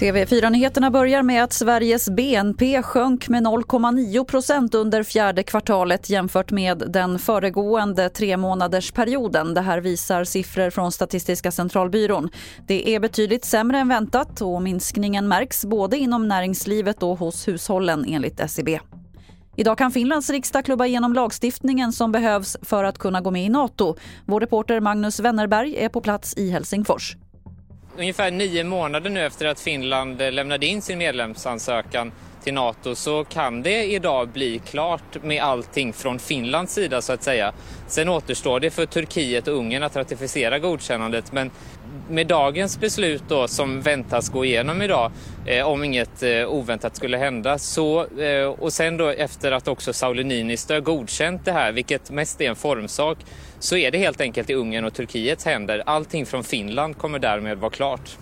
TV4-nyheterna börjar med att Sveriges BNP sjönk med 0,9 procent under fjärde kvartalet jämfört med den föregående tremånadersperioden. Det här visar siffror från Statistiska centralbyrån. Det är betydligt sämre än väntat och minskningen märks både inom näringslivet och hos hushållen enligt SCB. Idag kan Finlands riksdag klubba igenom lagstiftningen som behövs för att kunna gå med i Nato. Vår reporter Magnus Wennerberg är på plats i Helsingfors ungefär nio månader nu efter att Finland eh, lämnade in sin medlemsansökan till Nato så kan det idag bli klart med allting från Finlands sida så att säga. Sen återstår det för Turkiet och Ungern att ratificera godkännandet men med dagens beslut då som väntas gå igenom idag eh, om inget eh, oväntat skulle hända så eh, och sen då efter att också Sauli Niinistö godkänt det här vilket mest är en formsak så är det helt enkelt i Ungern och Turkiets händer. Allting från Finland kommer därmed vara klart.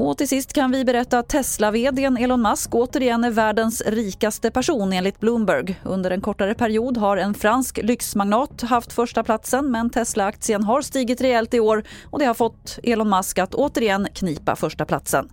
Och till sist kan vi berätta att Tesla-vdn Elon Musk återigen är världens rikaste person enligt Bloomberg. Under en kortare period har en fransk lyxmagnat haft första platsen men Tesla-aktien har stigit rejält i år och det har fått Elon Musk att återigen knipa första platsen.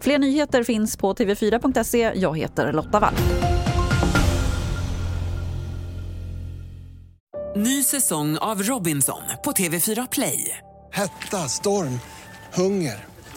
Fler nyheter finns på tv4.se. Jag heter Lotta Wall. Ny säsong av Robinson på TV4 Play. Hetta, storm, hunger.